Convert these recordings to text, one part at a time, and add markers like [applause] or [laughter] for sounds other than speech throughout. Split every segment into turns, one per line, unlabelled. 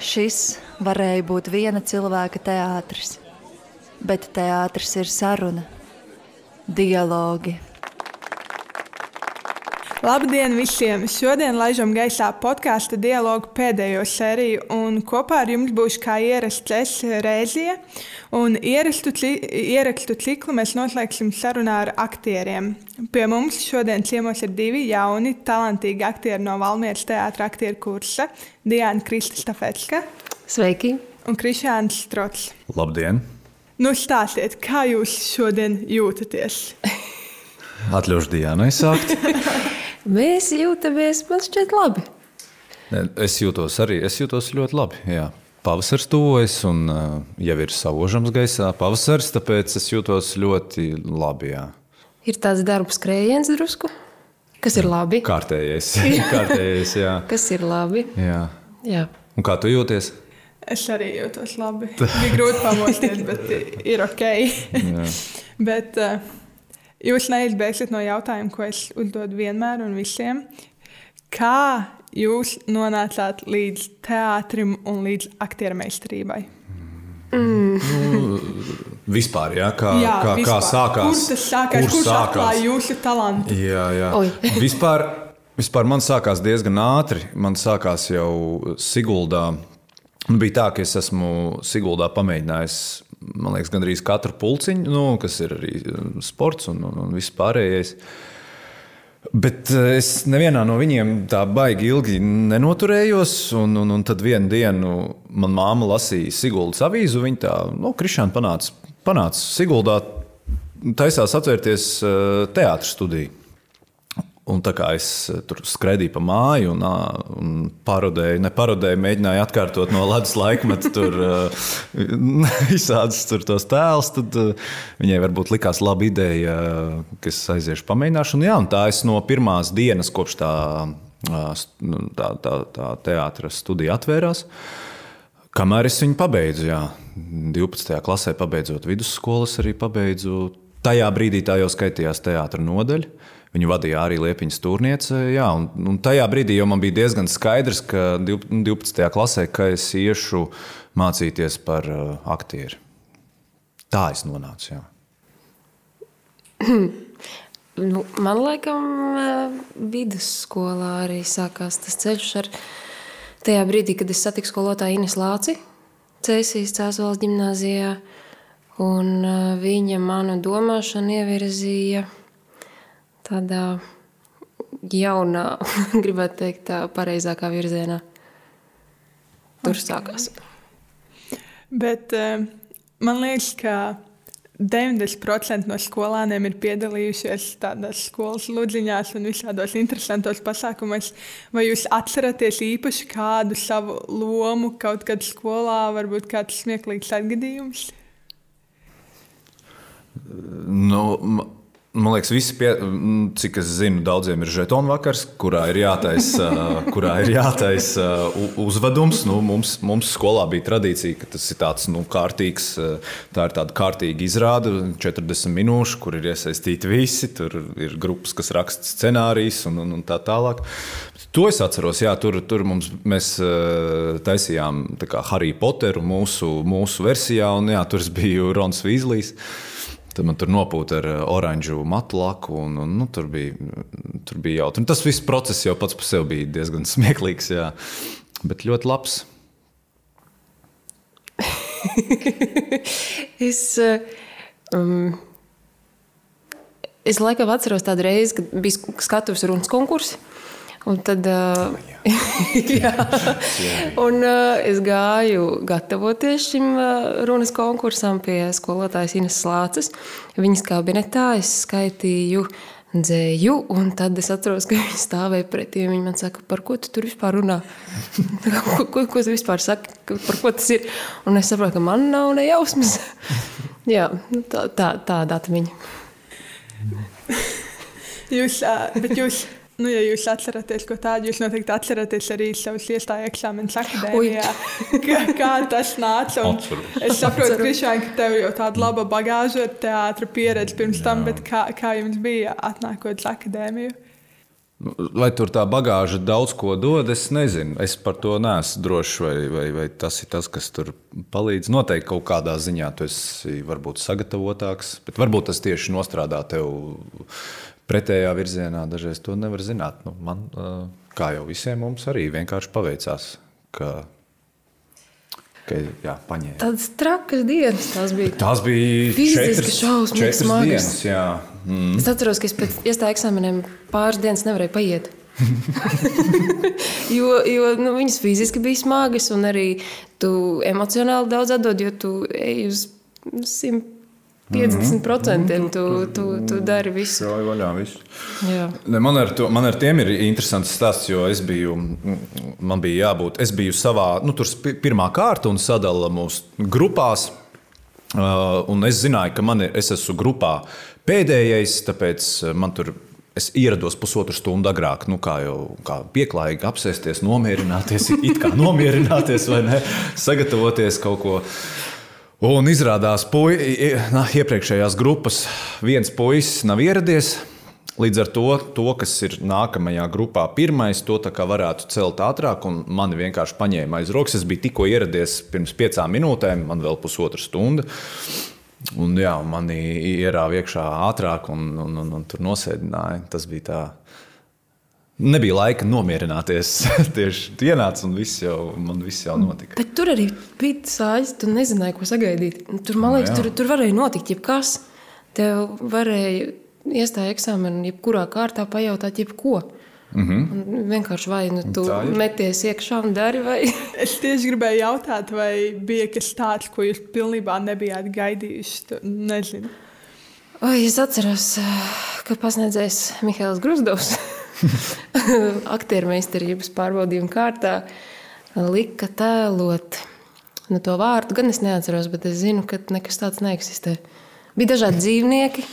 Šis varēja būt viena cilvēka teātris, bet teātris ir saruna, dialogi.
Labdien visiem! Šodien laižam gaisā podkāstu dialogu pēdējo sēriju, un kopā ar jums būšu kā ierasts es Rēzija. Un ierastu, ierakstu ciklu mēs noslēgsim sarunā ar aktieriem. Pie mums šodien ciemos ir divi jauni, talantīgi aktieri no Valmieras teātra aktieru kursa - Diana Kristofetska.
Sveiki!
Un Krišāns Strots.
Labdien!
Nu, stāstiet, kā jūs šodien jūtaties?
Atļaušu Dienai sākt. [laughs]
Mēs jūtamies, man šķiet, labi.
Es jūtos arī es jūtos ļoti labi. Jā. Pavasaris tuvojas, un uh, jau ir saužams gaisā pavasaris, tāpēc es jūtos ļoti labi. Jā.
Ir tāds darbs, skrējiens drusku, kas ir labi.
Kārtējais, [laughs] kārtējais jā.
kas ir labi.
Jā.
Jā.
Un kā tu jūties?
Es arī jūtos labi. [laughs] Bija grūti pamosties, bet ir ok. [laughs] bet, uh, Jūs neizbēgsiet no jautājuma, ko es uzdodu vienmēr un visiem. Kā jūs nonācāt līdz teātrim un līdz aktiermeistarībai?
Mm. Nu, vispār, jā, kā, jā, kā, vispār. kā sākās?
Kur tas sākās? Kur kurš atklāja jūsu talantu?
Jā, jā. vispār, vispār man sākās diezgan ātri. Man sākās jau Siguldā. Nu, bija tā, ka es esmu Siguldā pamēģinājis man liekas, gandrīz katru pulciņu, nu, kas ir arī um, sports un, un, un viss pārējais. Bet uh, es nevienā no viņiem tā baigi ilgi nenoturējos. Un, un, un tad vienā dienā manā māma lasīja Siguldas avīzu. Viņa tā, nu, Krišāna panāca, panāca Siguldā, taisās atvērties uh, teātris studiju. Un tā kā es eh, tur skraidīju pa māju un, un parodēju, neparodēju, mēģināju atkārtot no ledus laikmeta tur visādus [laughs] tur tos tēlus, tad viņai varbūt likās laba ideja, ka es aiziešu pamēģināšu. Un, jā, un tā es no pirmās dienas, kopš tā, nu, tā, tā, tā teātras studija atvērās, kamēr es viņu pabeidzu, jā, 12. klasē pabeidzot vidusskolas, arī pabeidzu. Tajā brīdī tā jau skaitījās teātris nodaļa. Viņu vadīja arī Liepiņas turnīce. Jā, un, un tajā brīdī jau man bija diezgan skaidrs, ka 12. klasē ka es iešu mācīties par uh, aktieri. Tā es nonācu. Jā. [clears throat]
nu, man liekas, uh, vidusskolā arī sākās tas ceļš. Ar tajā brīdī, kad es satiku skolotāju Ines Lāci, Cēsīs Cēlās gimnājā, un uh, viņa manu domāšanu ievirzīja tādā jaunā, [laughs] gribētu teikt, tā pareizākā virzienā. Tur okay. sākās.
Bet uh, man liekas, ka 90% no skolāniem ir piedalījušies tādās skolas ludziņās un visādos interesantos pasākumos. Vai jūs atceraties īpaši kādu savu lomu kaut kad skolā, varbūt kāds smieklīgs atgadījums?
Nu, Man liekas, visi, pie, cik es zinu, daudziem ir žetonu vakars, kurā ir jātaisa, [laughs] jātaisa uzvedums. Nu, mums, mums skolā bija tradīcija, ka tas ir tāds nu, kārtīgs, tā ir tāda kārtīga izrāde, 40 minūšu, kur ir iesaistīti visi. Tur ir grupas, kas raksta scenārijus un, un, un tā tālāk. To es atceros, jā, tur, tur mums, mēs taisījām Harry Potteru mūsu, mūsu versijā, un jā, tur bija Rons Vīslijs. Tad man tur nopūta ar eh, oranžu matu laku, un, un nu, tur bija, tur bija jautri. Un tas viss process jau pats par sevi bija diezgan [laughs] smieklīgs, jā. bet ļoti labs. [laughs]
es, eh, um, es laikam atceros tādu reizi, kad bija skatuves runas konkurss. Un tad uh, [laughs] jā, un, uh, es gāju gatavoties šim uh, runas konkursam pie skolotājas Ines Slāces. Viņas kabinetā es skaitīju dzēju, un tad es atceros, ka viņa stāvēja pretī. Viņa man saka, par ko tu tur vispār runā? [laughs] ko, ko, ko tu vispār saki, par ko tas ir? Un es saprotu, ka man nav ne jausmas. [laughs] jā, nu, tā, tā, tāda atmiņa.
jūs, bet jūs Nu, ja jūs atceraties ko tādu, jūs noteikti atceraties arī savus iestāju eksāmenus akadēmijā. kā, kā tas nāca? Es saprotu, Krišān, ka tev jau tāda laba bagāža ar teātra pieredzi pirms tam, bet kā, kā jums bija atnākot uz akadēmiju?
Vai tur tā bagāža daudz ko dod, es nezinu. Es par to neesmu drošs, vai, vai, vai tas ir tas, kas tur palīdz. Noteikti kaut kādā ziņā tu esi varbūt sagatavotāks, bet varbūt tas tieši nostrādā tev pretējā virzienā. Dažreiz to nevar zināt. Nu, man, kā jau visiem mums, arī vienkārši paveicās. Ka ka jā, paņēma.
Tādas trakas dienas tās bija.
Tās bija
fiziski šausmīgas, smagas.
Dienas, jā.
mm. Es atceros, ka es pēc iestāju eksāmeniem pāris dienas nevarēju paiet. [laughs] jo jo nu, viņas fiziski bija smagas, un arī tu emocionāli daudz atdod, jo tu ej uz simt 50% mm -hmm. tu, tu, tu dari visu.
Jā, vaļā visu. Jā. Man, ar to, man ar tiem ir interesants stāsts, jo es biju, man bija jābūt, es biju savā, nu, tur pirmā kārta un sadala mūsu grupās. Uh, un es zināju, ka man ir, es esmu grupā pēdējais, tāpēc man tur es ierados pusotru stundu agrāk, nu, kā jau kā pieklājīgi apsēsties, nomierināties, it kā [laughs] nomierināties vai ne, sagatavoties kaut ko. Un izrādās, ka iepriekšējās grupas viens puisis nav ieradies. Līdz ar to, to, kas ir nākamajā grupā, pirmais, to varētu celt ātrāk. Mani vienkārši paņēma aiz rokas. Es biju tikko ieradies pirms piecām minūtēm, man vēl pusotra stunda. Un, jā, mani ierāva iekšā ātrāk un, un, un, un tur nosēdināja. Tas bija tā nebija laika nomierināties. [laughs] Tieši ienāca un viss jau, man viss jau notika.
Bet tur arī bija sāļas, tu nezināji, ko sagaidīt. Tur, man liekas, tur, tur varēja notikt jebkas. Tev varēja iestāja eksāmenu, jebkurā kārtā pajautāt jebko. Mm -hmm. Vienkārši vai nu tu meties iekšā un dari. Vai... [laughs]
es tieši gribēju jautāt, vai bija kas tāds, ko jūs pilnībā nebijāt gaidījuši. Nezinu.
Oi, es atceros, ka pasniedzējs Mihails Grusdovs [laughs] [laughs] aktiermeistarības pārbaudījuma kārtā lika tēlot nu, to vārdu. Gan es neatceros, bet es zinu, ka nekas tāds neeksistē. Bija dažādi dzīvnieki.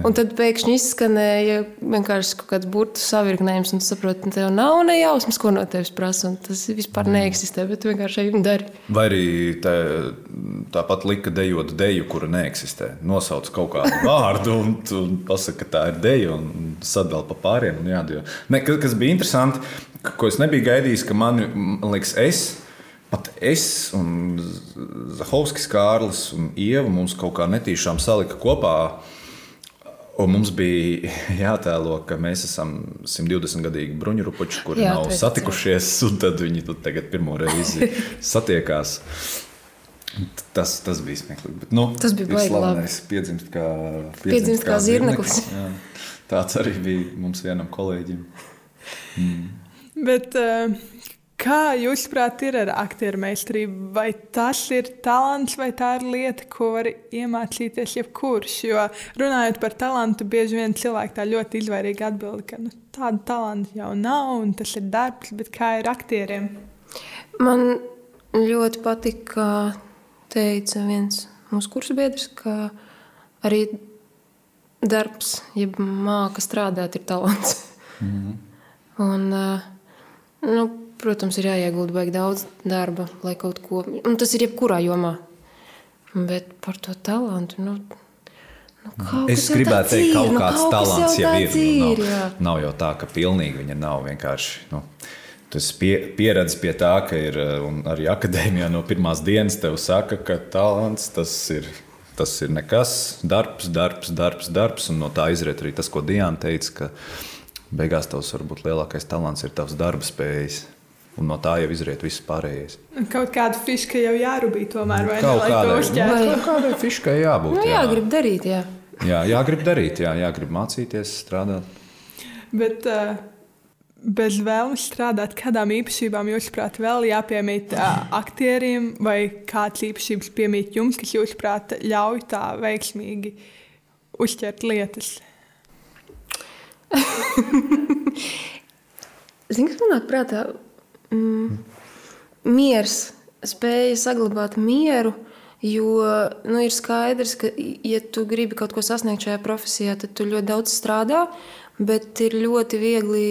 Un tad pēkšņi izskanēja vienkārši kaut kāds burbuļu savirknējums, un tu saproti, ka tev nav ne jausmas, ko no tevis prasa. Tas vispār mm. neeksistē, bet vienkārši ej un dari.
Vai arī tā, tāpat lika dejot deju, kura neeksistē. Nosauc kaut kādu [laughs] vārdu, un tu pasaki, ka tā ir deja, un sadala pa pāriem. Jā, ne, kas bija interesanti, ko es nebiju gaidījis, ka man, man liekas, es. Pat es un Zahovskis, Kārlis un Ieva mums kaut kā netīšām salika kopā Un mums bija [laughs] jātēlo, ka mēs esam 120 gadīgi bruņurupuči, kuri Jā, nav satikušies, un tad viņi tur tagad pirmo reizi [laughs] satiekās. Tas, tas bija smieklīgi. Bet, nu,
tas bija baigi labi.
Piedzimst kā,
piedzimst piedzimst kā, kā zirneklis.
zirneklis. Tāds arī bija mums vienam kolēģim. Mm.
Bet, uh, Kā jūs prāt ir ar aktieru meistarību? Vai tas ir talants, vai tā ir lieta, ko var iemācīties jebkurš? Jo runājot par talantu, bieži vien cilvēki tā ļoti izvairīgi atbild, ka nu, tāda talanta jau nav, un tas ir darbs, bet kā ir aktieriem?
Man ļoti patika, kā teica viens mūsu kursabiedrs, ka arī darbs, jeb māka strādāt, ir talants. Mm -hmm. Un, nu, Protams, ir jāiegulda baigi daudz darba, lai kaut ko. Un tas ir jebkurā jomā. Bet par to talantu. Nu,
Nu, es gribētu teikt, ka kaut nu, kāds kaut talants jau, jau ir. Nu, nav, nav jau tā, ka pilnīgi viņa nav vienkārši. Nu, tas pie, pieredzi pie tā, ka ir arī akadēmijā no pirmās dienas tev saka, ka talants tas ir. Tas ir nekas, darbs, darbs, darbs, darbs. Un no tā izriet arī tas, ko Diana teica, ka beigās tavs varbūt lielākais talants ir tavs darba spējas. Un no tā jau izriet viss pārējais.
Kaut kāda fiska jau jārūpī, tomēr, vai
kaut ne, kādai, nu, kaut kādai fiskai jābūt.
Nu, jā, jā, grib darīt, jā.
Jā, jāgrib darīt, jā, jāgrib mācīties, strādāt.
Bet uh, bez vēlmes strādāt, kādām īpašībām jūsuprāt vēl jāpiemīt uh, aktieriem, vai kādas īpašības piemīt jums, kas jūsuprāt ļauj tā veiksmīgi uzķert lietas? [laughs]
Zini, kas man nāk prātā? mm, miers, spēja saglabāt mieru. Jo nu, ir skaidrs, ka, ja tu gribi kaut ko sasniegt šajā profesijā, tad tu ļoti daudz strādā, bet ir ļoti viegli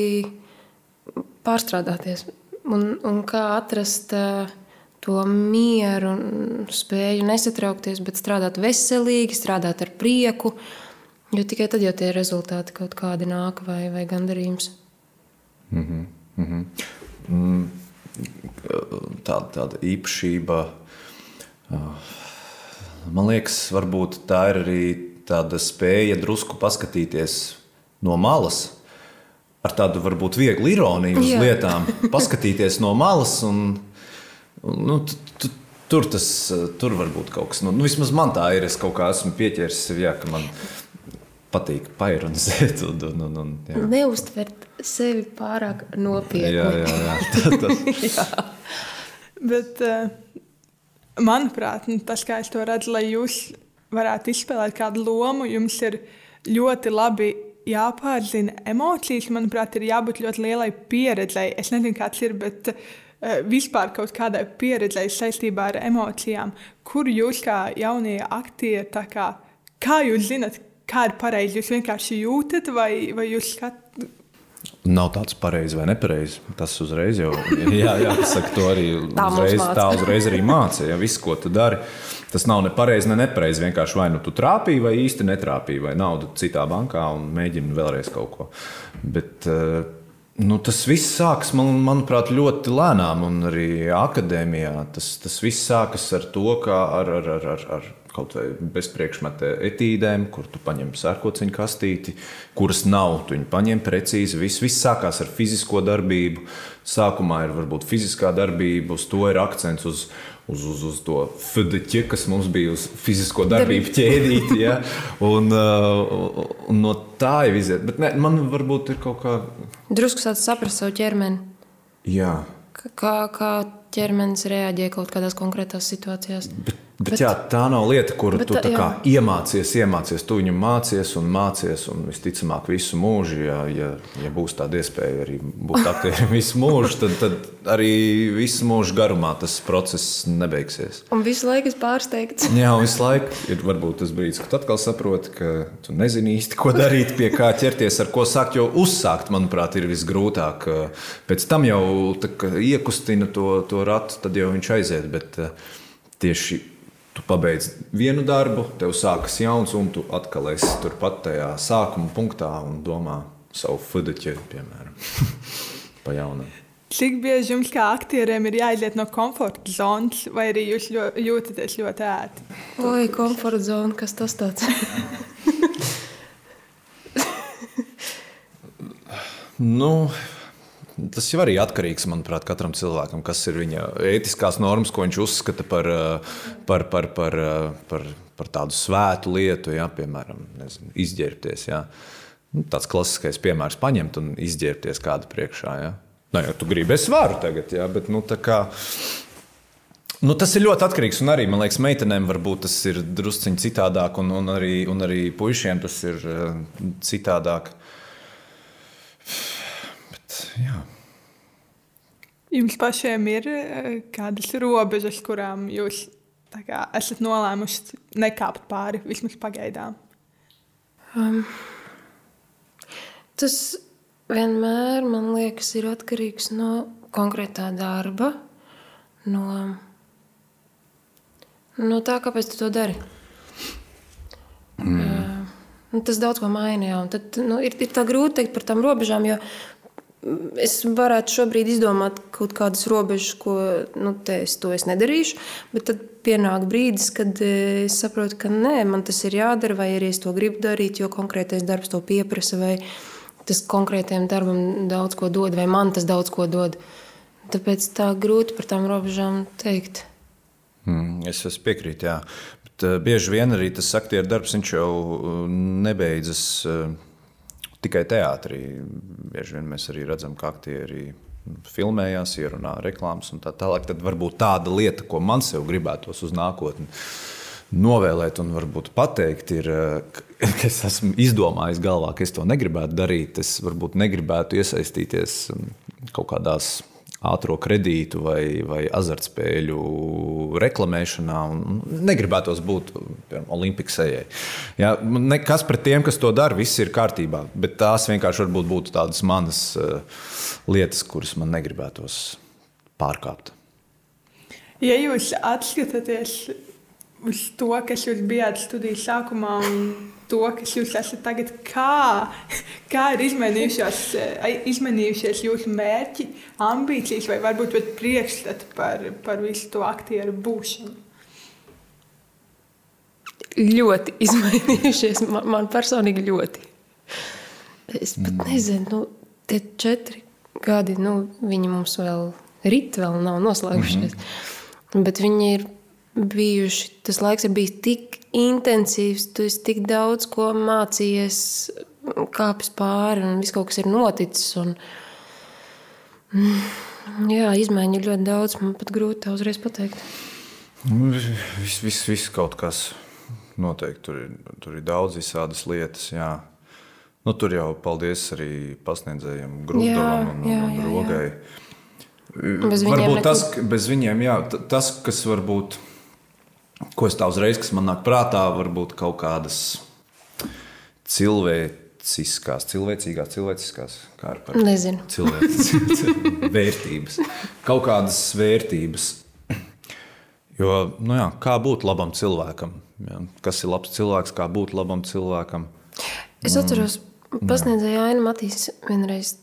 pārstrādāties. Un, un kā atrast uh, to mieru un spēju nesatraukties, bet strādāt veselīgi, strādāt ar prieku. Jo tikai tad jau tie rezultāti kaut kādi nāk vai, vai gandarījums.
Mm -hmm. Mm -hmm. Mm, tāda, tāda īpašība. Man liekas, varbūt tā ir arī tāda spēja drusku paskatīties no malas, ar tādu varbūt vieglu ironiju uz Jā. lietām, paskatīties no malas un, nu, Tur tas tur var būt kaut kas. Nu, nu, vismaz man tā ir. Es kaut kā esmu pieķēries sev, jā, ka man patīk paironizēt. Un, un, un, un,
jā. Neuztvert sevi pārāk nopietni.
Jā, jā, jā. Tā, [laughs] tas. [laughs] jā.
Bet, eh, manuprāt, nu, tas, kā es to redzu, lai jūs varētu izspēlēt kādu lomu, jums ir ļoti labi jāpārzina emocijas. Manuprāt, ir jābūt ļoti lielai pieredzei. Es nezinu, kāds ir, bet Eh, vispār kaut kādai pieredzei saistībā ar emocijām, kur jūs kā jaunie aktieri, kā, kā jūs zinat, kā ir pareizi, jūs vienkārši jūtat vai, vai jūs skatāt?
Nav tāds pareizs vai nepareizs. Tas uzreiz jau [laughs] jā, jā, saka, to arī
tā
uzreiz, tā uzreiz arī mācīja. Ja, viss, ko tu dari, tas nav ne pareizi, ne nepareizi. Vienkārši vai nu tu trāpīji, vai īsti netrāpīji, vai naudu citā bankā un mēģini vēlreiz kaut ko. Bet, uh, Nu, tas viss sākas, man, manuprāt, ļoti lēnām, un arī akadēmijā. Tas, tas viss sākas ar to, kā ar, ar, ar, ar, ar kaut vai bezpriekšmeta etīdēm, kur tu paņem sērkociņu kastīti, kuras nav. Tu viņu paņem precīzi. Viss, viss sākās ar fizisko darbību. Sākumā ir varbūt fiziskā darbība, uz to ir akcents uz, uz, uz, uz to FDC, kas mums bija uz fizisko darbību ķēdīti. Ja? Un, uh, un no tā jau iziet. Bet ne, man varbūt ir kaut kā.
Drusku sāc saprast savu ķermeni.
Jā.
Kā, kā ķermenis reaģē kaut kādās konkrētās situācijās.
Bet Bet, bet, jā, tā nav lieta, kuru bet, tu kā, iemācies, iemācies. Tu viņu mācies un mācies, un visticamāk, visu mūžu, ja, ja, ja būs tāda iespēja arī būt aktierim [laughs] visu mūžu, tad, tad arī visu mūžu garumā tas process nebeigsies.
Un visu laiku es pārsteigts.
jā, un visu laiku ir varbūt tas brīdis, kad atkal saproti, ka tu nezini īsti, ko darīt, pie kā ķerties, ar ko sākt. Jo uzsākt, manuprāt, ir visgrūtāk. Pēc tam jau iekustina to, to ratu, tad jau viņš aiziet. Bet, tieši tu pabeidz vienu darbu, tev sākas jauns, un tu atkal esi turpat tajā sākuma punktā un domā savu fudeķi, piemēram, [laughs] pa jaunam.
Cik bieži jums kā aktieriem ir jāiziet no komforta zonas, vai arī jūs ļo, jūtaties ļoti ērti?
Oi, komforta zona, kas tas tāds? [laughs]
nu, Tas jau arī atkarīgs manuprāt, katram cilvēkam, kas ir viņa ētiskās normas, ko viņš uzskata par, eh, par, par, par, eh, par, par tādu svētu lietu, ja, piemēram, nezinu, izģērbties. Ja. Nu, tāds klasiskais piemērs - paņemt un izģērbties kādu priekšā. Ja. Nu, ja tu gribi, es varu tagad, ja, bet nu, kā, Nu, tas ir ļoti atkarīgs. Un arī, man liekas, meitenēm varbūt tas ir drusciņš citādāk, un, un, arī, un arī puišiem tas ir uh, citādāk. Jā.
Jums pašiem ir kādas robežas, kurām jūs kā, esat nolēmuši nekāpt pāri vismaz pagaidām? Um,
tas vienmēr, man liekas, ir atkarīgs no konkrētā darba, no, no tā, kāpēc tu to dari. Mm. Uh, tas daudz ko maina. Tad, nu, ir, ir tā grūti pateikt par tām robežām, jo es varētu šobrīd izdomāt kaut kādas robežas, ko nu, es to es nedarīšu. Bet tad pienāk brīdis, kad e, es saprotu, ka nē, man tas ir jādara, vai arī es to gribu darīt, jo konkrētais darbs to pieprasa, vai tas konkrētajam darbam daudz ko dod, vai man tas daudz ko dod. Tāpēc tā grūti par tām robežām teikt.
Mm, es piekrītu, jā. Bet, uh, bieži vien arī tas aktieru darbs jau uh, nebeidzas. Uh, tikai teātrī. Bieži vien mēs arī redzam, ka aktieri filmējās, ierunā reklāmas un tā tālāk. Tad varbūt tāda lieta, ko man sev gribētos uz nākotni novēlēt un varbūt pateikt, ir, ka es esmu izdomājis galvā, ka es to negribētu darīt. Es varbūt negribētu iesaistīties kaut kādās ātrā kredītu vai, vai azartspēļu reklamēšanā. Negribētos būt ejai. Ja, nekas pret tiem, kas to dara, viss ir kārtībā. Bet tās vienkārši būtu tādas manas uh, lietas, kuras man negribētos pārkāpt.
Ja jūs atskatāties uz to, kas jūs bijāt studijas sākumā un to, kas jūs esat tagad, kā, kā ir izmainījušies, izmainījušies jūsu mērķi, ambīcijas vai varbūt pat priekšstati par, par visu to aktieru būšanu?
Ļoti izmainījušies. Man, man personīgi ļoti. Es pat mm. nezinu, nu, tie četri gadi, nu, viņi mums vēl rit, vēl nav noslēgušies. Mm -hmm. Bet viņi ir bijuši, tas laiks ir bijis tik intensīvs, tu esi tik daudz ko mācījies, kāpis pāri, un viss kaut kas ir noticis. Un, mm, jā, izmaiņu ir ļoti daudz, man pat grūti tā uzreiz pateikt.
Nu, viss vis, vis kaut kas noteikti tur ir, tur ir daudz visādas lietas. Jā. Nu, tur jau paldies arī pasniedzējiem, Grunčam un, un, un Rogai. Bez viņiem varbūt tas, bez viņiem, jā, tas, kas varbūt ko es tā uzreiz, kas man nāk prātā, varbūt kaut kādas cilvēciskās, cilvēcīgās, cilvēciskās, kā ar
Nezinu.
cilvēces [laughs] vērtības. Kaut kādas vērtības. Jo, nu jā, kā būt labam cilvēkam? Jā, kas ir labs cilvēks, kā būt labam cilvēkam?
Es atceros, pasniedzēja Aina Matīs vienreiz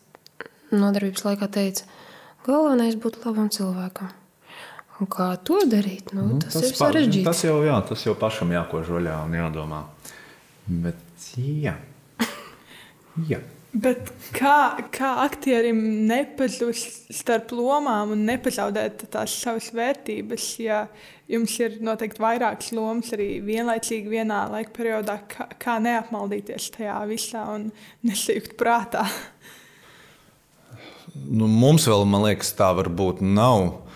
nodarbības laikā teica, galvenais būt labam cilvēkam. Un kā to darīt? Nu, nu, tas, tas ir sarežģīti.
Tas jau, jā, tas jau pašam jākož vaļā un jādomā. Bet, jā. jā.
Bet kā, kā aktierim nepazust starp lomām un nepazaudēt tās savas vērtības, ja jums ir noteikti vairākas lomas arī vienlaicīgi vienā laika periodā, kā, kā neapmaldīties tajā visā un nesajūt prātā?
Nu, mums vēl, man liekas, tā varbūt nav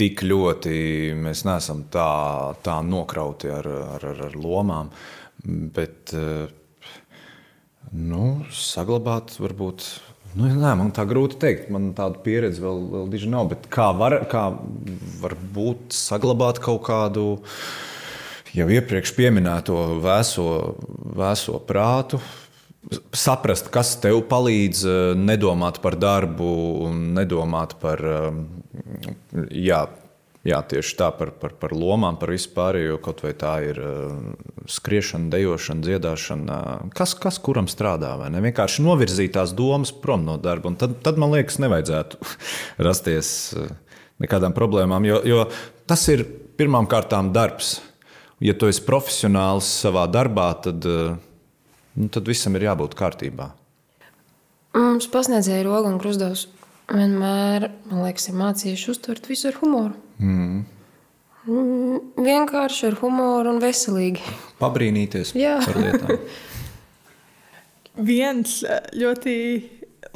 tik ļoti mēs neesam tā, tā nokrauti ar, ar, ar, ar lomām. Bet nu, saglabāt, varbūt. Nu, nē, man tā grūti pateikt. Man tāda pieredze vēl, vēl diži nav. Bet kā var, kā var būt saglabāt kaut kādu jau iepriekš minēto vēso, vēso prātu, saprast, kas tev palīdz eh, nedomāt par darbu nedomāt par, eh, jā, jā tieši tā, par, par, par lomām, par vispārējo, kaut vai tā ir eh, skriešana, dejošana, dziedāšana. Kas, kas kuram strādā, vai ne? Vienkārši novirzīt tās domas prom no darba. Un tad, tad man liekas, nevajadzētu [laughs] rasties nekādām problēmām, jo, jo tas ir pirmām kārtām darbs. Ja tu esi profesionāls savā darbā, tad uh, nu, tad visam ir jābūt kārtībā.
Mums pasniedzēja Roga un Krusdovs vienmēr, man liekas, ir mācījuši uztvert visu ar humoru. Mm. Vienkārši ar humoru un veselīgi.
Pabrīnīties Jā. par lietām.
Viens eh, ļoti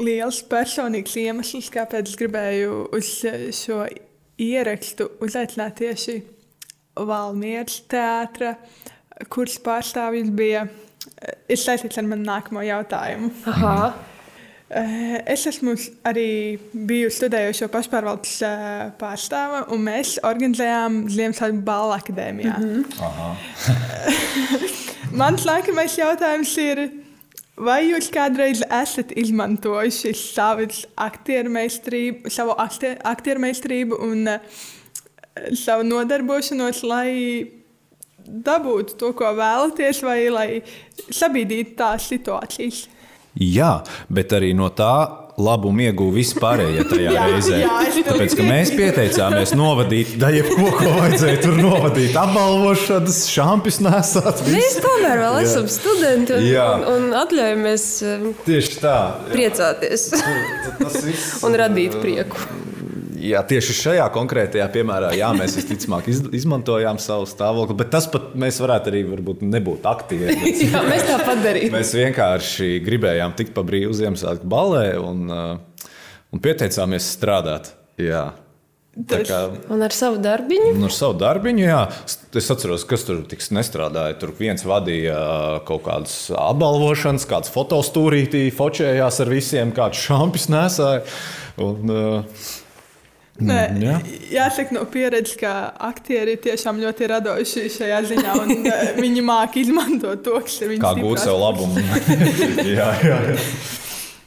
liels personīgs iemesls, kāpēc es gribēju uz šo ierakstu uzaicināt tieši Valmieras teātra, kuras pārstāvjs bija ir saistīts ar manu nākamo jautājumu. Aha. Eh, es esmu arī bijusi studējošo pašpārvaldes pārstāve, un mēs organizējām Ziemassvētku balvu akadēmijā. Mm -hmm. Mans nākamais jautājums ir, vai jūs kādreiz esat izmantojuši savas aktieru meistarību, savu aktieru meistarību un savu nodarbošanos, lai dabūt to, ko vēlaties, vai lai sabīdītu tās situācijas.
Jā, bet arī no tā labumu ieguva vispārējie tajā [laughs] jā, reizē. Jā, Tāpēc, ka mēs pieteicāmies novadīt, da jebko, ko vajadzēja tur novadīt, apbalvošanas, šampis nesāt.
Mēs tomēr vēl jā. esam studenti un, jā. un, un atļaujamies
Tieši tā.
priecāties un radīt prieku
jā, tieši šajā konkrētajā piemērā, jā, mēs visticamāk iz, izmantojām savu stāvokli, bet tas pat mēs varētu arī nebūt aktīvi. [laughs]
jā, mēs tāpat darījām.
Mēs vienkārši gribējām tikt pa brīvu Ziemassvētku balē un, uh, un pieteicāmies strādāt. Jā.
Kā, un ar savu darbiņu?
Ar savu darbiņu, jā. Es atceros, kas tur nestrādāja. Tur viens vadīja uh, kaut kādas apbalvošanas, kāds fotostūrītī, focējās ar visiem, kāds šampis nesāja. Un, uh,
Nē, mm, jā. Jāsaka, no pieredzes, ka aktieri tiešām ļoti radoši šajā ziņā, un eh, viņi māca izmantot to, kas ir viņiem.
Kā gūt sev labumu. [laughs] jā, jā, jā.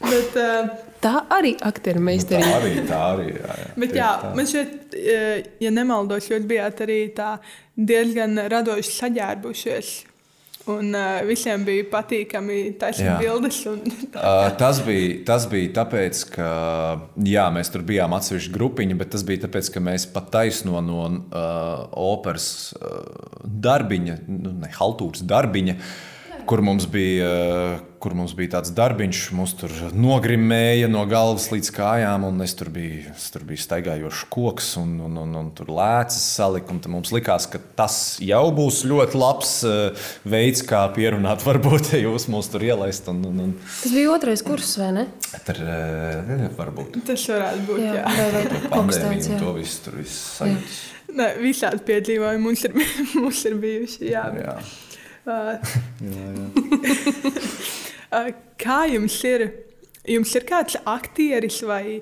Bet, uh,
tā arī aktieru
Tā
meistarība.
arī, tā arī. Jā, jā.
Bet, jā,
tā.
man šķiet, eh, ja nemaldos, jūs bijāt arī tā diezgan radoši saģērbušies. Un uh, visiem bija patīkami taisīt bildes. Un,
Uh, tas, bija, tas bija tāpēc, ka jā, mēs tur bijām atsevišķi grupiņi, bet tas bija tāpēc, ka mēs pat taisno no uh, operas uh, darbiņa, nu, ne haltūras darbiņa, kur mums, bija, kur mums bija tāds darbiņš, mūs tur nogrimēja no galvas līdz kājām, un es tur biju, es tur biju staigājošs koks un, un, un, un tur lēcas salika. Mums likās, ka tas jau būs ļoti labs uh, veids, kā pierunāt, [laughs] varbūt, ja jūs mūs tur ielaist. Un, un, un,
Tas bija otrais kurs, vai ne?
Tur eh, varbūt
tas varētu būt. Jā.
Jā, kas
pandēmija
Jā.
to visu tur viss sajūtas.
Ne, visādi piedzīvojumi mums ir, [laughs] mums ir bijuši. Jā.
Jā.
Uh, uh, kā jums ir? Jums ir kāds aktieris vai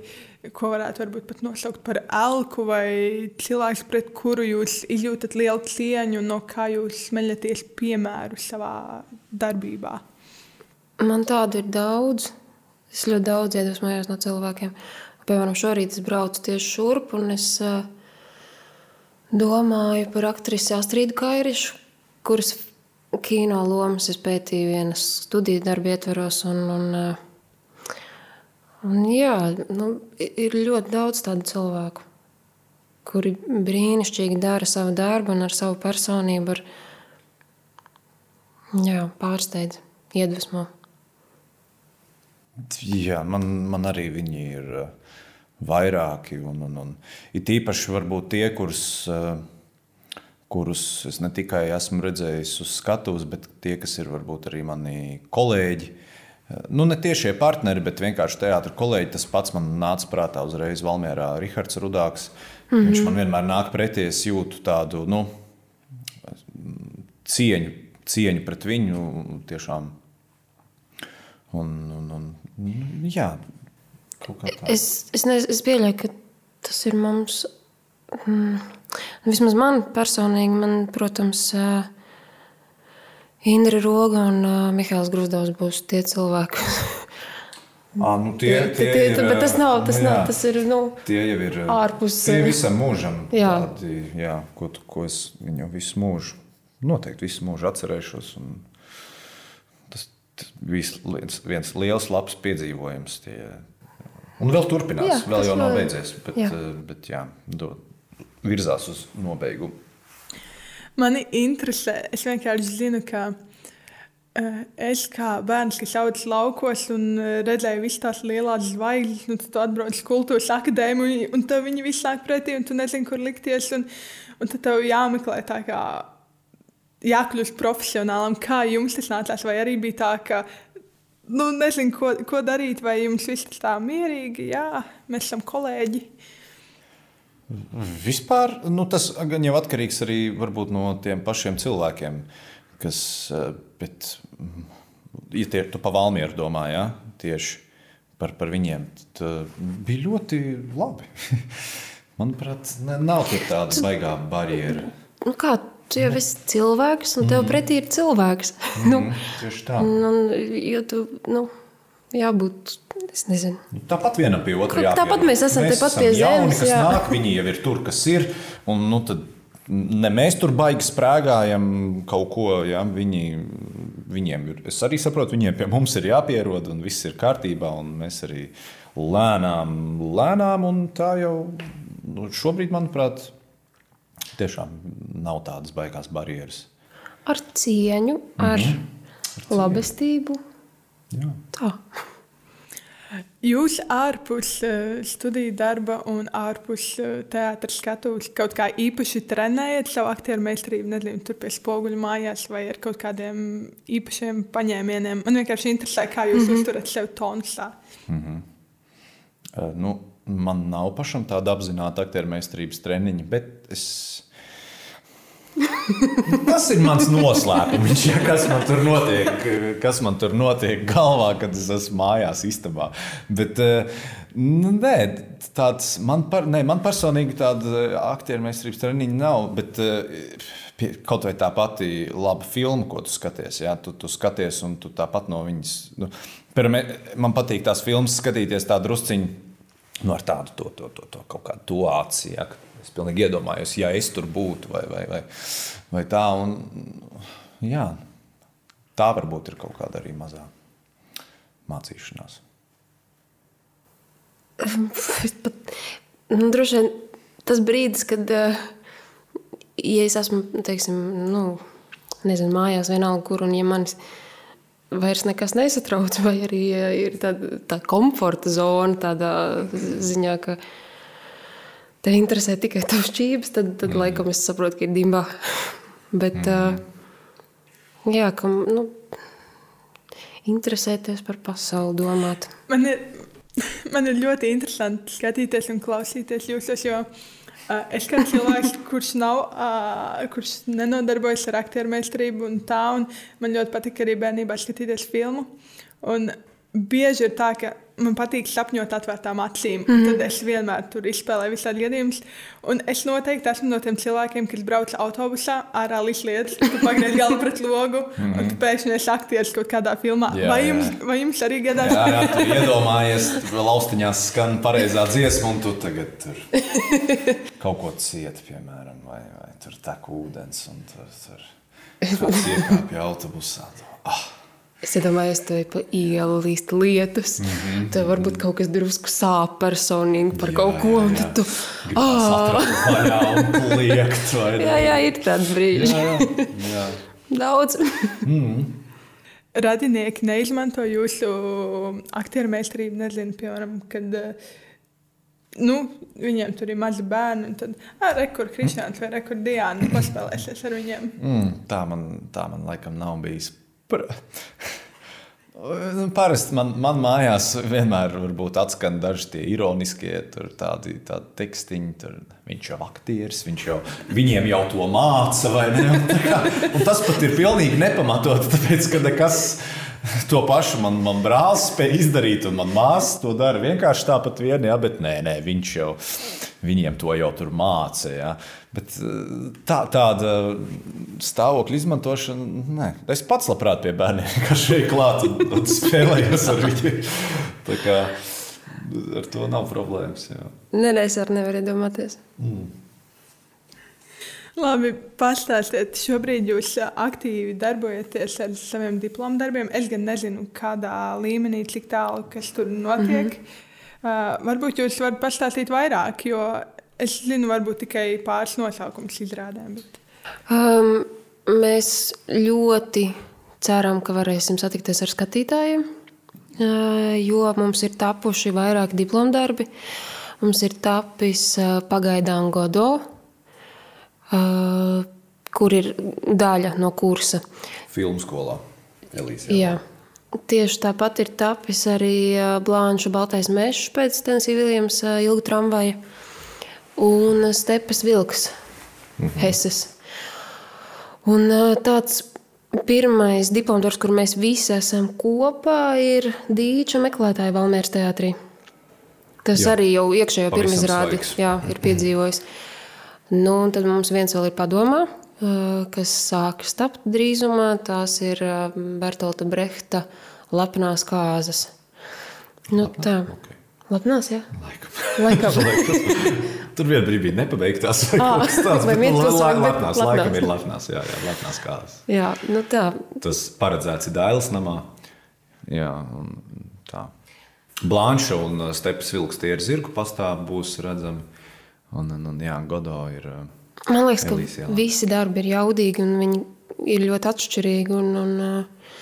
ko varētu varbūt pat nosaukt par elku vai cilvēks, pret kuru jūs izjūtat lielu cieņu, no kā jūs smeļaties piemēru savā darbībā?
Man tādu ir daudz. Es ļoti daudz iedvesmojos no cilvēkiem. Piemēram, šorīt es braucu tieši šurp, un es domāju par aktrisi Astrīdu Kairišu, kuras kino lomas es pētīju vienas studiju darba ietvaros. Un, un, uh, un, jā, nu, ir ļoti daudz tādu cilvēku, kuri brīnišķīgi dara savu darbu un ar savu personību ar, jā, pārsteidz, iedvesmo.
Jā, man, man arī viņi ir vairāki. Un, un, un, it īpaši tie, kurus, eh, kurus es ne tikai esmu redzējis uz skatuves, bet tie, kas ir varbūt arī mani kolēģi. Nu, ne tiešie partneri, bet vienkārši teātris kolēģi. Tas pats man nāca prātā uzreiz Valmjerā. Rihards Rudāks. Mm -hmm. Viņš man vienmēr nāk pretī. Es jūtu tādu nu, cieņu, cieņu pret viņu. Tiešām. Un, un, un, nu, jā, kaut kā tā.
Es, es, nez, es pieļauju, ka tas ir mums. Mm, vismaz man personīgi, man, protams, uh, Indra Roga un uh, Mihāls Grusdovs būs tie cilvēki.
À, [laughs] nu tie,
Tie- tie-
ir,
bet tas nav, tas,
nu,
nav,
jā,
tas ir. Nu,
Tie jau ir
ārpus,
Tie
eh,
visam mūžam.
jā.
Tādi, jā, ko, ko es viņu visu mūžu, noteikti visu mūžu atcerēšos. un Tas, tas bija viens, viens liels, labs piedzīvojums. Tie. Un vēl turpinās,
Jā,
vēl
tas
jau nav
vēl-
beidzies. Bet,
jā.
bet jā, do, virzās uz nobeigumu.
Mani interesē, es vienkārši zinu, ka uh, es kā bērns, kas augs laukos un uh, redzēju visas tās lielās zvaigznes, un tu atbrauc uz kultūras akadēmiju, un tev viņi visi nāk pretī, un tu nezini, kur likties. Un, un tad tev jāmeklē tā kā jākļūst profesionālam. Kā jums tas nācās? Vai arī bija tā, ka nu, nezinu, ko, ko darīt, vai jums viss tā mierīgi, jā, mēs esam kolēģi.
Vispār nu, tas gan jau atkarīgs arī varbūt no tiem pašiem cilvēkiem, kas, eh, bet, mm, ja tie tu pa Valmieru domā, ja, tieši par, par viņiem, tad eh, bija ļoti labi. [laughs] Manuprāt, ne, nav tik tāda baigā barjera.
nu, kā tu jau esi cilvēks, un tev pretī ir cilvēks. [laughs] nu,
Mm, tieši tā.
un, jo tu, nu, jābūt, es nezinu.
Nu, Tāpat vienam pie otra jāpierod.
tāpat mēs esam tepat pie
jauni,
zemes,
kas
jā.
nāk, viņi jau ir tur, kas ir. Un, nu, tad, ne mēs tur baigi sprāgājam kaut ko. Ja? Viņi, viņiem ir, es arī saprotu, viņiem pie mums ir jāpierod, un viss ir kārtībā. un Mēs arī lēnām, lēnām, un tā jau nu, šobrīd, manuprāt, tiešām nav tādas baigās barjeras.
Ar cieņu, ar, ar labestību.
Jā.
Tā.
Jūs ārpus uh, studiju darba un ārpus uh, teātras skatuves kaut kā īpaši trenējat savu aktieru meistarību, nezinu, tur pie spoguļa mājās vai ar kaut kādiem īpašiem paņēmieniem. Man vienkārši interesē, kā jūs mm -hmm. uzturat sevi tonusā.
Eh, Nu, man nav pašam tāda apzināta aktieru meistarības treniņa, bet es. Tas ir mans noslēpums, ja, kas, man tur notiek, kas man tur notiek galvā, kad es esmu mājās, istabā. Bet, eh, nu, nē, tāds, man, par, nē, man personīgi tāda aktieru meistarības treniņa nav. Bet, eh, Kaut vai tā pati laba filma, ko tu skaties, ja? tu, tu skaties un tu tāpat no viņas. Nu, Pirmie, man patīk tās filmas skatīties tā drusciņi nu, ar tādu to, to, to, to kaut kādu to acī. Ja, es pilnīgi iedomājos, ja es tur būtu vai, vai, vai, vai tā. Un, jā, tā varbūt ir kaut kāda arī mazā mācīšanās.
Pat, nu, droši vien tas brīdis, kad uh, ja es esmu teiksim, nu, nezinu, mājās, vienalga, kur un ja manis vairs nekas nesatrauc, vai arī ir tāda tā komforta zona, tādā ziņā, ka te interesē tikai tavs čības, tad, tad mm. laikam es saprotu, ka ir dimbā. Bet, mm. uh, jā, ka, nu, interesēties par pasauli, domāt.
Man ir, [laughs] man ir ļoti interesanti skatīties un klausīties jūsos, jo Es kā cilvēks, [laughs] kurš, nav, kurš nenodarbojas ar aktieru meistarību un tā, un man ļoti patīk arī bērnībā skatīties filmu. Un bieži ir tā, ka man patīk sapņot atvērtām acīm. Mm -hmm. Tad es vienmēr tur izspēlēju visādi gadījumus. Un es noteikti esmu no tiem cilvēkiem, kas brauc autobusā, ārā līdz tu pagriez galvu pret logu, mm -hmm. un tu pēkšņi esi aktieris kaut kādā filmā. Jā, vai, jums, jā. vai jums arī gadās?
Jā, jā tu iedomājies, tur laustiņās skan pareizā dziesma, un tu tagad tur kaut ko cieti, piemēram, vai, vai tur tek ūdens, un tur, tur [laughs] kāds iekāpja autobusā. Ah!
Es iedomājos, ka pa ielu līst lietus. Mm -hmm. Tev varbūt kaut kas drusku sāp personīgi par jā, kaut ko. Jā, [laughs] jā. Tu,
oh. liekt,
jā, jā, ir tāds brīdis. Jā, jā. jā. Daudz. mm.
Radinieki neizmanto jūsu aktieru meistarību. Nezinu, piemēram, kad nu, viņiem tur ir mazi bērni. Tad, ah, rekur Kristiāns vai rekur Diana paspēlēsies ar viņiem.
Mm, tā, man, tā man laikam nav bijis Par... Nu, parasti man, man mājās vienmēr atskan daži tie ironiskie tādi, tādi tekstiņi. Tur, viņš jau aktieris, viņš jau viņiem jau to māca. Un, kā, un tas pat ir pilnīgi nepamatot, tāpēc ka nekas. To pašu man, man brālis spēja izdarīt, un manā māsa to dara vienkārši tāpat vien, ja, bet nē, nē, viņš jau viņiem to jau tur māca. Ja. Bet eh, tā, tāda stāvokļa izmantošana, nē, es pats labprāt pie bērniem, kas šeit klāt un, un spēlējos ar viņiem. Ar to nav problēmas. Jā.
Nē, nē, es arī nevaru iedomāties. Mm.
Labi, pastāstiet, šobrīd jūs aktīvi darbojaties ar saviem diplomu darbiem. Es gan nezinu, kādā līmenī, cik tālu kas tur notiek. Mm -hmm. Uh, varbūt jūs varat pastāstīt vairāk, jo es zinu, varbūt tikai pāris nosaukumus izrādēm. Bet...
Um, mēs ļoti ceram, ka varēsim satikties ar skatītājiem, uh, jo mums ir tapuši vairāki diplomdarbi. Mums ir tapis uh, pagaidām Godo, uh, kur ir daļa no kursa.
Filmu skolā
Elīzijā. Jā. Tieši tāpat ir tapis arī Blāņša Baltais mežs pēc Tennessee Viljams ilga tramvaja un Stepes vilks mhm. Heses. Un tāds pirmais diplomdarbs, kur mēs visi esam kopā, ir Dīča meklētāja Valmērs teātrī. Tas jā, arī jau iekšējo pirmizrādi jā, ir mhm. piedzīvojis. Nu, tad mums viens vēl ir padomā, kas sākas tapt drīzumā. Tās ir Bertolta Brehta lepnās kāzas. Nu, Lapnā? tā. Okay. Lapnās, jā.
Laikam. Laikam. [laughs] Tur vienā brīdī nepabeigtās.
Tāds, [laughs] vai bet,
la, la, lepnās. Laikam ir lepnās, jā, jā, lepnās kāzas.
Jā, nu tā.
Tas paredzēts ir Dailas namā. Jā, un tā. Blanša un Stepas vilks tie ir zirgu pastāvi būs redzami. Un, un, un jā, Godo ir. Uh,
Man liekas, ka Elīs, visi darbi ir jaudīgi un viņi ir ļoti atšķirīgi. Un, un, uh,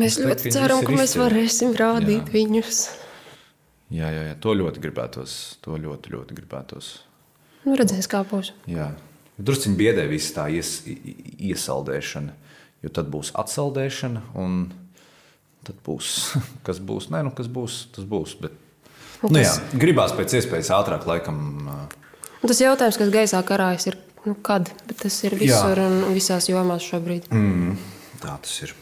mēs es ļoti ceram, ka mēs varēsim rādīt jā. viņus.
Jā, jā, jā, to ļoti gribētos. To ļoti, ļoti gribētos.
Nu, redzēs, kā būs.
Jā, druskuļi biedē viss tā ies, iesaldēšana, jo tad būs atsaldēšana, un tad būs, [laughs] kas būs. Nē, nu, kas būs, tas būs. Bet, nu, nu, jā, gribās pēc iespējas ātrāk, laikam.
Un tas jautājums, kas gaisā karājas, ir nu, kad? Bet tas ir visur Jā. un visās jomās šobrīd.
Mm, tā tas ir.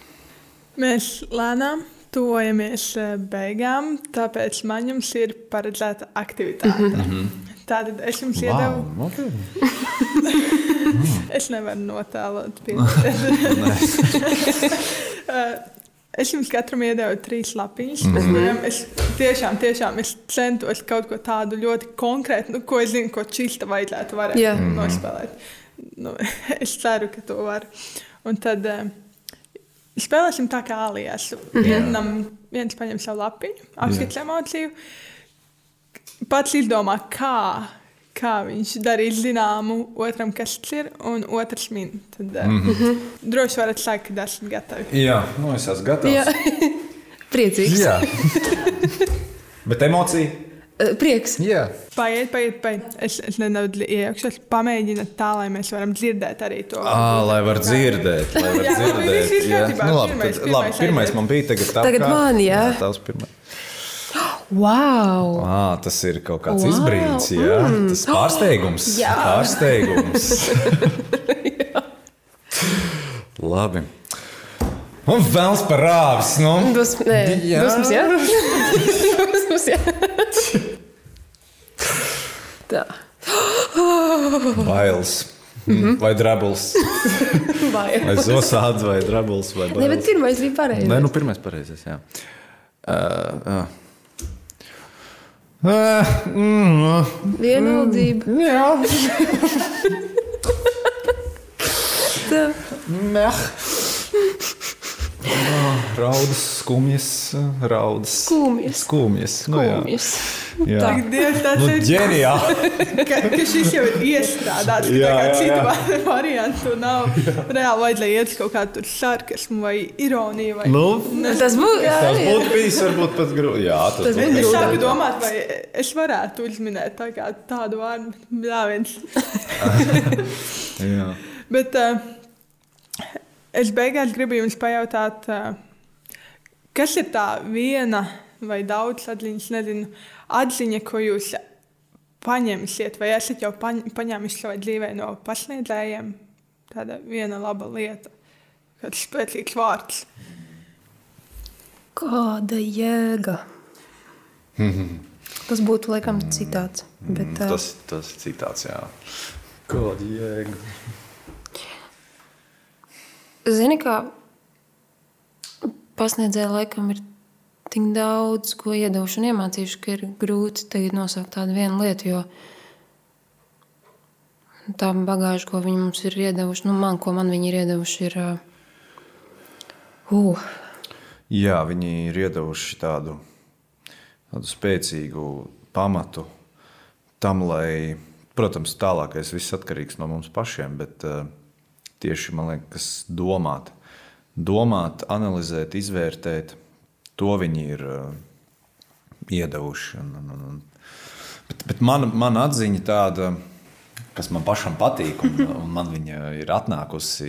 Mēs lēnām tuvojamies eh, beigām, tāpēc man jums ir paredzēta aktivitāte. Mm -hmm. Tātad es jums wow, iedevu. Okay. [laughs] es nevaru notēlot. [laughs] Es jums katram iedevu trīs lapiņas. Mm -hmm. Es tiešām, tiešām es centos kaut ko tādu ļoti konkrētu, nu, ko es zinu, ko čista vajadzētu varēt
Jā.
yeah. nospēlēt. Nu, [laughs] es ceru, ka to var. Un tad uh, spēlēsim tā kā alijas. Vienam, viens paņem savu lapiņu, apskatīs emociju. Pats izdomā, kā, kā viņš darīs zināmu otram, kas tas ir, un otrs min. Tad mm -hmm. droši varat sākt, kad esat gatavi.
Jā, nu es esmu gatavs.
Jā. [laughs] Priecīgs.
Jā. [laughs] Bet emocija?
Eh, Prieks.
Jā.
Paiet, paiet, paiet. Es, es nedaudz iekšā pamēģinu tā, lai mēs varam dzirdēt arī to.
À, lai var dzirdēt, lai var
Jā,
dzirdēt. jā.
kārtībā.
Nu, labi,
Pirmais,
tad,
pirmais
labi, pirmais man bija, tagad tā.
Tagad man, jā.
Tavs pirmais. [gasps]
Wow!
À, tas ir kaut kāds
Wow,
izbrīns, jā.
mm.
Tas pārsteigums. [gasps]
Jā.
Pārsteigums. [laughs] [laughs] labi. Un vēls par rāvis. Nu.
Dusmas, nē,
Jā.
dusmas, jā. [laughs] dusmas, jā. Tā,
Bailes. Mm. Vai drabls, [laughs]
bail.
vai zosāds, vai drabls, vai
Nē, bet
bailes.
pirmais bija pareizs.
Nē, nu pirmais pareizais, jā. Uh, uh. Uh, mm,
Vienaldzība.
jā, [laughs]
Tā.
meh. Raudas, skumjas, raudas.
Kūmjas.
Skumjas. Nu, jā.
Kūmjas.
jā.
Ak, Dievs, tas
Nu,
ir
ģeniāli. [laughs]
ka, ka šis jau ir iestrādāts.
Jā,
Jā, jā,
jā,
citu
jā.
va- [laughs] variantu nav. Reāli vajadzēja iet uz kaut kādu tur sarkasmu vai ironiju. Vai...
Nu,
Tas būtu. jā,
tas
jā.
būtu bijis varbūt pat grūti. Jā, tas,
Tas
būtu
Es sāku domāt, vai es varētu uzminēt tā kā tādu vārdu. Jā, viens. [laughs]
Jā.
Bet uh, es beigās gribu jums pajautāt, kas ir tā viena vai daudz atziņas, nezinu, atziņa, ko jūs paņemsiet, vai esat jau paņ paņēmuši savai dzīvē no pasniedzējiem? Tāda viena laba lieta, kāds spēcīgs vārds.
Kāda jēga? [laughs] Tas būtu laikam citāts. Bet, ā,
Tas, tas ir citāts, jā. Kāda jēga?
Zini, kā pasniedzēja laikam ir tik daudz, ko iedevuši un iemācījuši, ka ir grūti tagad nosaukt tādu vienu lietu, jo tā bagāža, ko viņi mums ir iedevuši, nu man, ko man viņi ir iedevuši, ir. Uh,
Jā, viņi ir iedavuši tādu, tādu spēcīgu pamatu tam, lai, protams, tālākais viss atkarīgs no mums pašiem, bet uh, tieši man liekas, domāt, domāt, analizēt, izvērtēt, to viņi ir uh, iedavuši. Un, un, un, bet, bet mana, mana atziņa tāda. Kas man pašam patīk, un, [laughs] un man viņa ir atnākusi.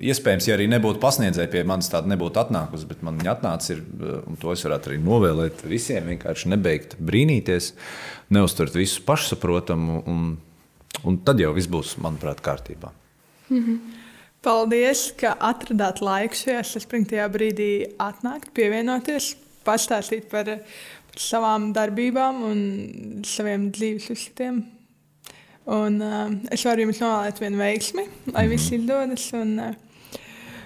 Iespējams, ja arī nebūtu pasniedzēja pie manis, tāda nebūtu atnākusi, bet man viņa atnāca, ir, un to es varētu arī novēlēt visiem. Vienkārši nebeigt brīnīties, neuztvert visu pašsaprotamu, un, un tad jau viss būs, manuprāt, kārtībā.
Paldies, ka atradāt laiku šajā saspringtajā brīdī atnākt, pievienoties, pastāstīt par, par savām darbībām un saviem dzīves uzskatiem. Un, uh, es varu jums novēlēt vienu veiksmi, lai viss izdodas. Un, uh,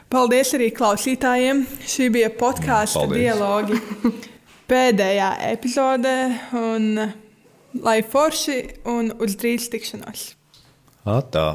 paldies arī klausītājiem. Šī bija podkāstu dialogi [laughs] pēdējā epizode. Un, lai forši un uz drīz tikšanos!
Atā.